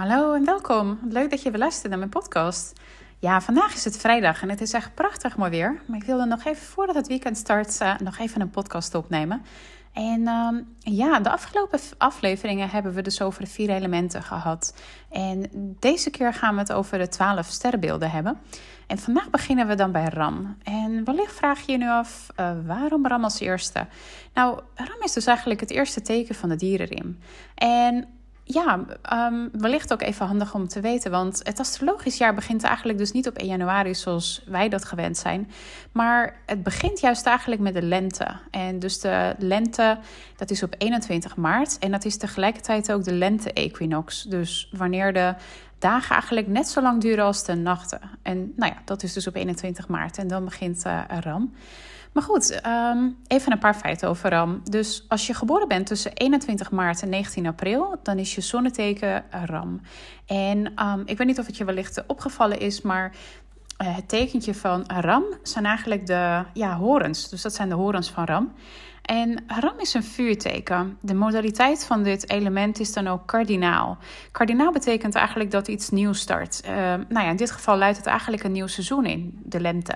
Hallo en welkom. Leuk dat je weer luistert naar mijn podcast. Ja, vandaag is het vrijdag en het is echt prachtig mooi weer. Maar ik wilde nog even voordat het weekend start uh, nog even een podcast opnemen. En uh, ja, de afgelopen afleveringen hebben we dus over de vier elementen gehad. En deze keer gaan we het over de twaalf sterrenbeelden hebben. En vandaag beginnen we dan bij Ram. En wellicht vraag je je nu af, uh, waarom Ram als eerste? Nou, Ram is dus eigenlijk het eerste teken van de dierenrim. En ja, um, wellicht ook even handig om te weten. Want het astrologisch jaar begint eigenlijk dus niet op 1 januari zoals wij dat gewend zijn. Maar het begint juist eigenlijk met de lente. En dus de lente, dat is op 21 maart. En dat is tegelijkertijd ook de lente-equinox. Dus wanneer de dagen eigenlijk net zo lang duren als de nachten. En nou ja, dat is dus op 21 maart. En dan begint uh, Ram. Maar goed, um, even een paar feiten over Ram. Dus als je geboren bent tussen 21 maart en 19 april, dan is je zonneteken Ram. En um, ik weet niet of het je wellicht opgevallen is, maar uh, het tekentje van Ram zijn eigenlijk de ja, horens. Dus dat zijn de horens van Ram. En Ram is een vuurteken. De modaliteit van dit element is dan ook kardinaal. Kardinaal betekent eigenlijk dat iets nieuws start. Uh, nou ja, in dit geval luidt het eigenlijk een nieuw seizoen in, de lente.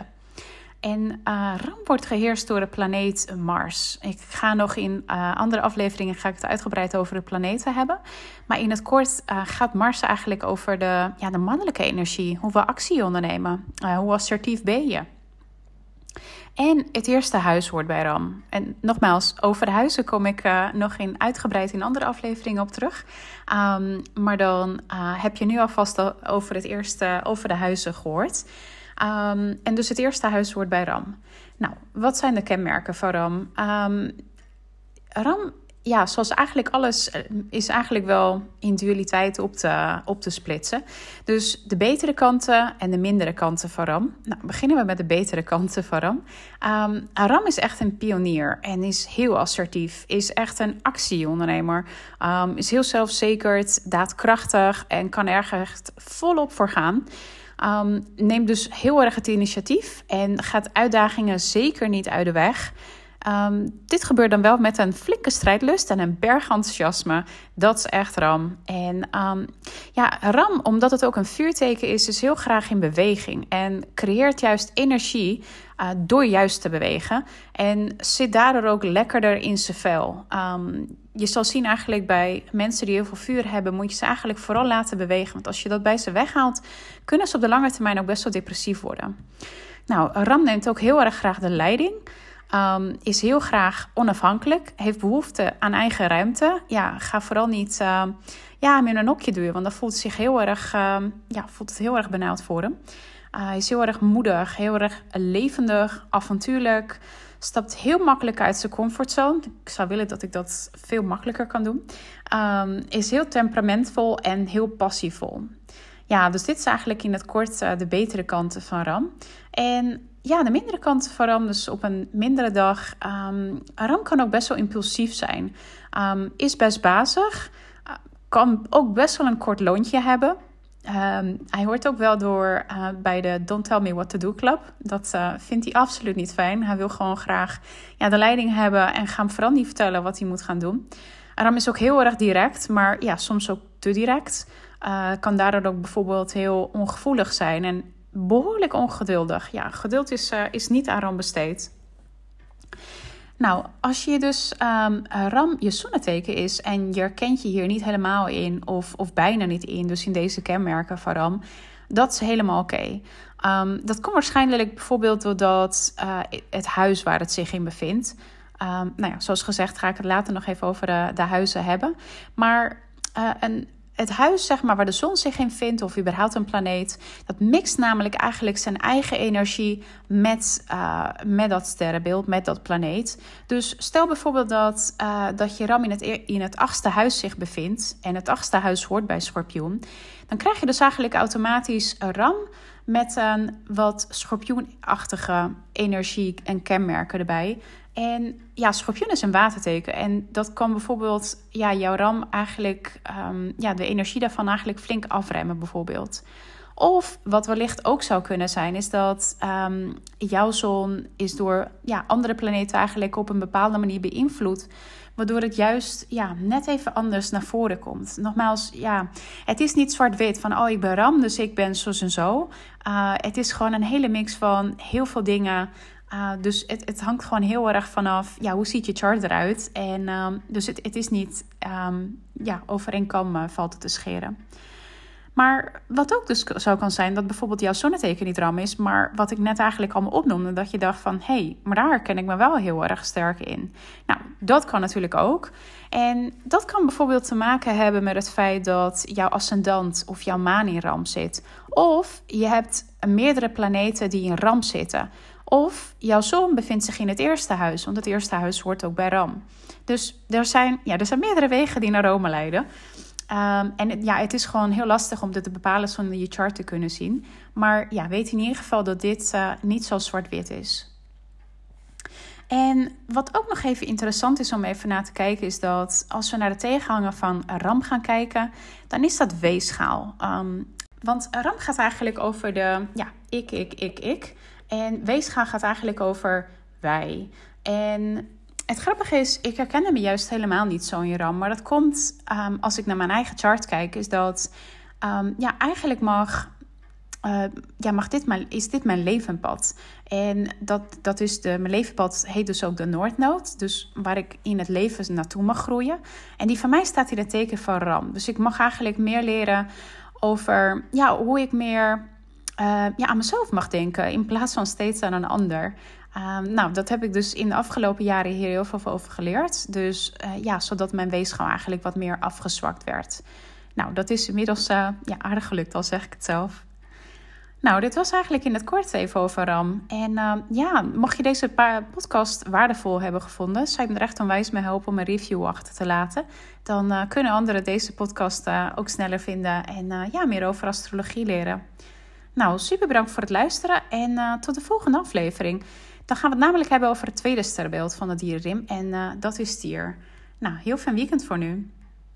En uh, Ram wordt geheerst door de planeet Mars. Ik ga nog in uh, andere afleveringen ga ik het uitgebreid over de planeten hebben. Maar in het kort uh, gaat Mars eigenlijk over de, ja, de mannelijke energie. Hoe we actie ondernemen. hoe assertief ben je? En het eerste huis hoort bij Ram. En nogmaals, over huizen kom ik nog in uitgebreid in andere afleveringen op terug. Um, maar dan heb je nu alvast over het eerste, over de huizen gehoord. Um, en dus het eerste huis hoort bij Ram. Nou, wat zijn de kenmerken van Ram? Um, Ram, ja, zoals eigenlijk alles, eh, is eigenlijk wel in dualiteit op te, op te splitsen. Dus de betere kanten en de mindere kanten van Ram. Nou, beginnen we met de betere kanten van Ram. Um, Ram is echt een pionier en is heel assertief. Is echt een actieondernemer. Um, is heel zelfzekerd, daadkrachtig en kan er echt volop voor gaan. Um, neemt dus heel erg het initiatief en gaat uitdagingen zeker niet uit de weg. Um, dit gebeurt dan wel met een flinke strijdlust en een berg enthousiasme. Dat is echt Ram. En um, ja, Ram, omdat het ook een vuurteken is, is heel graag in beweging. En creëert juist energie uh, door juist te bewegen. En zit daardoor ook lekkerder in zijn vel. Um, je zal zien eigenlijk bij mensen die heel veel vuur hebben, moet je ze eigenlijk vooral laten bewegen. Want als je dat bij ze weghaalt, kunnen ze op de lange termijn ook best wel depressief worden. Nou, Ram neemt ook heel erg graag de leiding. Um, is heel graag onafhankelijk, heeft behoefte aan eigen ruimte. Ja, ga vooral niet uh, ja, hem in een hokje duwen, want dan voelt, zich heel erg, uh, ja, voelt het heel erg benauwd voor hem. Uh, hij is heel erg moedig, heel erg levendig, avontuurlijk. Stapt heel makkelijk uit zijn comfortzone. Ik zou willen dat ik dat veel makkelijker kan doen. Is heel temperamentvol en heel passievol. Ja, dus dit is eigenlijk in het kort uh, de betere kanten van Ram. En ja, de mindere kanten van Ram, dus op een mindere dag. Um, Ram kan ook best wel impulsief zijn. Um, is best bazig. Uh, kan ook best wel een kort loontje hebben. Um, hij hoort ook wel door uh, bij de Don't Tell Me What to Do Club. Dat uh, vindt hij absoluut niet fijn. Hij wil gewoon graag ja, de leiding hebben en gaan vooral niet vertellen wat hij moet gaan doen. Ram is ook heel erg direct, maar ja, soms ook te direct. Kan daardoor ook bijvoorbeeld heel ongevoelig zijn en behoorlijk ongeduldig. Ja, geduld is, is niet aan Ram besteed. Nou, als je dus um, Ram je zonneteken is en je herkent je hier niet helemaal in of, of bijna niet in, dus in deze kenmerken van Ram, dat is helemaal oké. Um, dat komt waarschijnlijk bijvoorbeeld doordat uh, het huis waar het zich in bevindt. Um, nou ja, zoals gezegd ga ik het later nog even over de, de huizen hebben. Maar uh, een, het huis zeg maar, waar de zon zich in vindt, of überhaupt een planeet, dat mixt namelijk eigenlijk zijn eigen energie met, uh, met dat sterrenbeeld, met dat planeet. Dus stel bijvoorbeeld dat, uh, dat je Ram in het, in het achtste huis zich bevindt, en het achtste huis hoort bij Schorpioen, dan krijg je dus eigenlijk automatisch een Ram met een wat schorpioenachtige energie en kenmerken erbij. En ja, schorpioen is een waterteken. En dat kan bijvoorbeeld ja, jouw ram eigenlijk, um, ja, de energie daarvan eigenlijk flink afremmen, bijvoorbeeld. Of wat wellicht ook zou kunnen zijn, is dat ehm, jouw zon is door ja, andere planeten eigenlijk op een bepaalde manier beïnvloed. Waardoor het juist ja, net even anders naar voren komt. Nogmaals, ja, het is niet zwart-wit van oh ik ben ram, dus ik ben zo en zo. Uh, het is gewoon een hele mix van heel veel dingen. Uh, dus het, het hangt gewoon heel erg vanaf, ja, hoe ziet je chart eruit? En um, dus het, het is niet, um, ja, over één kam valt te scheren. Maar wat ook dus zo kan zijn, dat bijvoorbeeld jouw zonneteken niet ram is, maar wat ik net eigenlijk allemaal opnoemde, dat je dacht van, hé, hey, maar daar herken ik me wel heel erg sterk in. Nou, dat kan natuurlijk ook. En dat kan bijvoorbeeld te maken hebben met het feit dat jouw ascendant of jouw maan in ram zit. Of je hebt meerdere planeten die in ram zitten. Of jouw zon bevindt zich in het eerste huis, want het eerste huis hoort ook bij ram. Dus er zijn, ja, er zijn meerdere wegen die naar Rome leiden. Um, en ja, het is gewoon heel lastig om dit te bepalen zonder je chart te kunnen zien. Maar ja, weet in ieder geval dat dit uh, niet zo zwart-wit is. En wat ook nog even interessant is om even naar te kijken, is dat als we naar de tegenhanger van Ram gaan kijken, dan is dat weegschaal. Um, want Ram gaat eigenlijk over de ja, ik, ik, ik, ik. En weegschaal gaat eigenlijk over wij. En het grappige is, ik herkende me juist helemaal niet zo in ram. Maar dat komt um, als ik naar mijn eigen chart kijk, is dat um, ja, eigenlijk mag, uh, ja, mag dit is dit mijn levenpad. En dat, dat is de, mijn levenpad heet dus ook de Noordnood. Dus waar ik in het leven naartoe mag groeien. En die van mij staat in het teken van ram. Dus ik mag eigenlijk meer leren over ja, hoe ik meer uh, ja, aan mezelf mag denken. In plaats van steeds aan een ander. Um, nou, dat heb ik dus in de afgelopen jaren hier heel veel over geleerd. Dus uh, ja, zodat mijn weegschaal eigenlijk wat meer afgezwakt werd. Nou, dat is inmiddels uh, ja, aardig gelukt, al zeg ik het zelf. Nou, dit was eigenlijk in het kort even over RAM. En uh, ja, mocht je deze podcast waardevol hebben gevonden, zou je me er echt onwijs mee helpen om een review achter te laten. Dan kunnen anderen deze podcast ook sneller vinden en ja, meer over astrologie leren. Nou, super bedankt voor het luisteren en tot de volgende aflevering. Dan gaan we het namelijk hebben over het tweede sterrenbeeld van de dierenrim. En uh, dat is stier. Nou, heel fijn weekend voor nu.